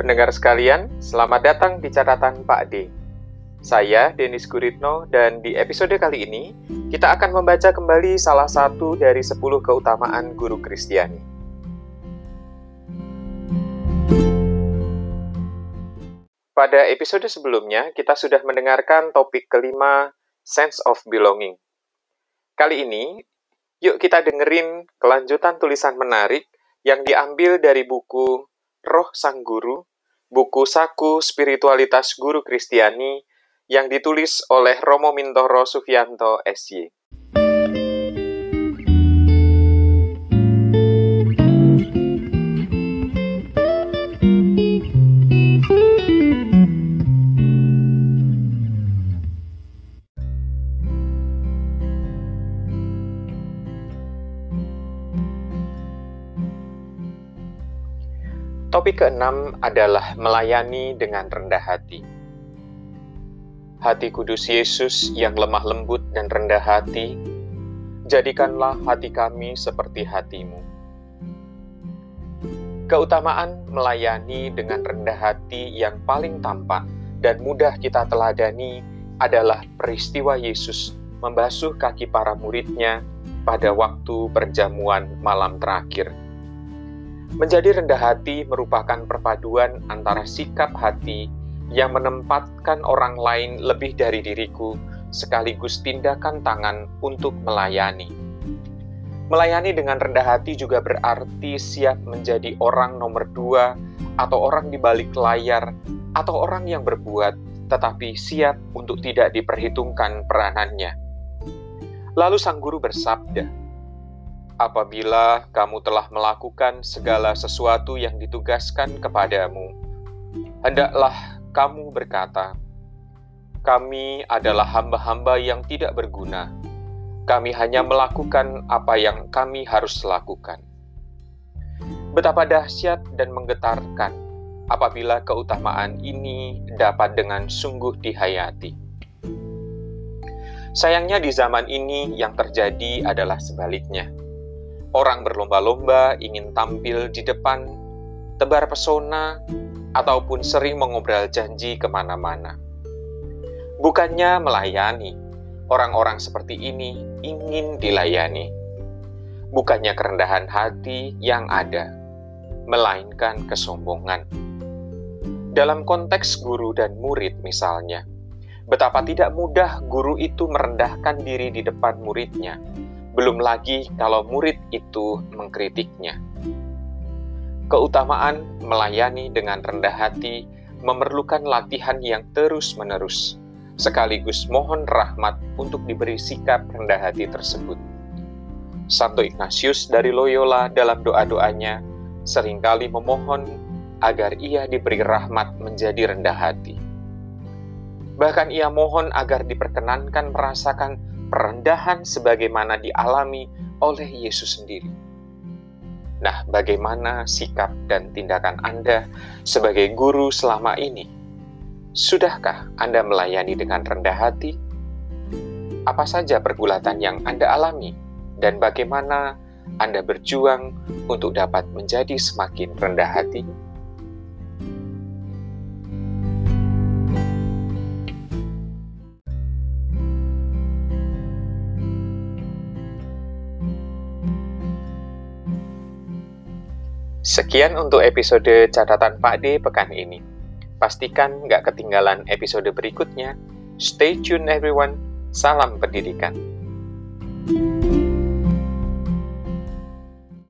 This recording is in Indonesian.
pendengar sekalian, selamat datang di catatan Pak D. Saya Denis Guritno dan di episode kali ini kita akan membaca kembali salah satu dari 10 keutamaan guru Kristiani. Pada episode sebelumnya kita sudah mendengarkan topik kelima sense of belonging. Kali ini yuk kita dengerin kelanjutan tulisan menarik yang diambil dari buku Roh Sang Guru, buku saku spiritualitas guru Kristiani yang ditulis oleh Romo Mintoro Sufianto SY. Topik keenam adalah melayani dengan rendah hati. Hati kudus Yesus yang lemah lembut dan rendah hati, jadikanlah hati kami seperti hatimu. Keutamaan melayani dengan rendah hati yang paling tampak dan mudah kita teladani adalah peristiwa Yesus membasuh kaki para muridnya pada waktu perjamuan malam terakhir Menjadi rendah hati merupakan perpaduan antara sikap hati yang menempatkan orang lain lebih dari diriku, sekaligus tindakan tangan untuk melayani. Melayani dengan rendah hati juga berarti siap menjadi orang nomor dua, atau orang di balik layar, atau orang yang berbuat, tetapi siap untuk tidak diperhitungkan peranannya. Lalu sang guru bersabda, apabila kamu telah melakukan segala sesuatu yang ditugaskan kepadamu, hendaklah kamu berkata, "Kami adalah hamba-hamba yang tidak berguna. Kami hanya melakukan apa yang kami harus lakukan." Betapa dahsyat dan menggetarkan apabila keutamaan ini dapat dengan sungguh dihayati. Sayangnya, di zaman ini yang terjadi adalah sebaliknya Orang berlomba-lomba ingin tampil di depan, tebar pesona, ataupun sering mengobrol janji ke mana-mana. Bukannya melayani, orang-orang seperti ini ingin dilayani. Bukannya kerendahan hati yang ada, melainkan kesombongan. Dalam konteks guru dan murid misalnya, betapa tidak mudah guru itu merendahkan diri di depan muridnya, belum lagi kalau murid itu mengkritiknya. Keutamaan melayani dengan rendah hati memerlukan latihan yang terus-menerus, sekaligus mohon rahmat untuk diberi sikap rendah hati tersebut. Santo Ignatius dari Loyola dalam doa-doanya sering kali memohon agar ia diberi rahmat menjadi rendah hati. Bahkan ia mohon agar diperkenankan merasakan perendahan sebagaimana dialami oleh Yesus sendiri. Nah, bagaimana sikap dan tindakan Anda sebagai guru selama ini? Sudahkah Anda melayani dengan rendah hati? Apa saja pergulatan yang Anda alami, dan bagaimana Anda berjuang untuk dapat menjadi semakin rendah hati? Sekian untuk episode catatan Pak D pekan ini. Pastikan nggak ketinggalan episode berikutnya. Stay tune everyone. Salam pendidikan. thank you